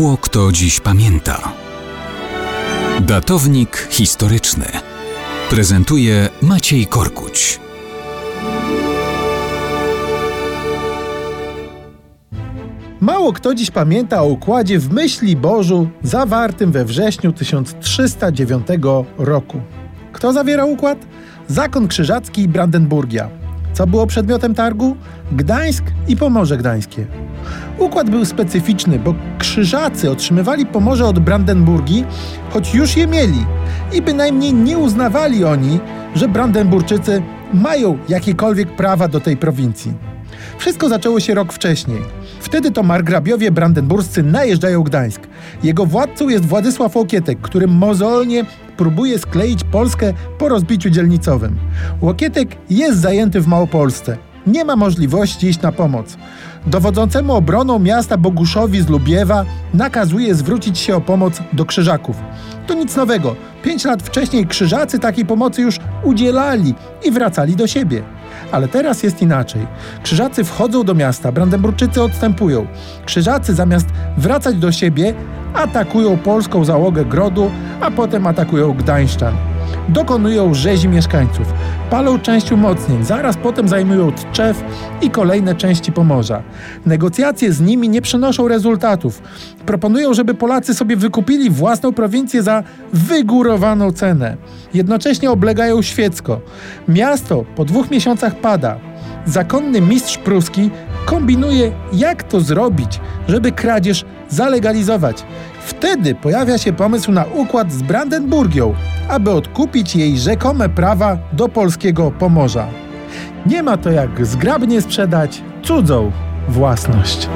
Mało kto dziś pamięta. Datownik historyczny prezentuje Maciej Korkuć. Mało kto dziś pamięta o układzie w myśli Bożu zawartym we wrześniu 1309 roku. Kto zawierał układ? Zakon Krzyżacki i Brandenburgia. Co było przedmiotem targu? Gdańsk i Pomorze Gdańskie. Układ był specyficzny, bo krzyżacy otrzymywali Pomorze od Brandenburgii, choć już je mieli i bynajmniej nie uznawali oni, że Brandenburczycy mają jakiekolwiek prawa do tej prowincji. Wszystko zaczęło się rok wcześniej. Wtedy to margrabiowie brandenburscy najeżdżają Gdańsk. Jego władcą jest Władysław Łokietek, który mozolnie próbuje skleić Polskę po rozbiciu dzielnicowym. Łokietek jest zajęty w Małopolsce. Nie ma możliwości iść na pomoc. Dowodzącemu obroną miasta Boguszowi z Lubiewa nakazuje zwrócić się o pomoc do Krzyżaków. To nic nowego. Pięć lat wcześniej Krzyżacy takiej pomocy już udzielali i wracali do siebie. Ale teraz jest inaczej. Krzyżacy wchodzą do miasta, Brandenburczycy odstępują. Krzyżacy zamiast wracać do siebie, atakują polską załogę grodu, a potem atakują Gdańszczan. Dokonują rzezi mieszkańców, palą część umocnień, zaraz potem zajmują Tczew i kolejne części Pomorza. Negocjacje z nimi nie przynoszą rezultatów. Proponują, żeby Polacy sobie wykupili własną prowincję za wygórowaną cenę. Jednocześnie oblegają Świecko. Miasto po dwóch miesiącach pada. Zakonny mistrz pruski kombinuje, jak to zrobić, żeby kradzież zalegalizować. Wtedy pojawia się pomysł na układ z Brandenburgią, aby odkupić jej rzekome prawa do polskiego Pomorza. Nie ma to jak zgrabnie sprzedać cudzą własność.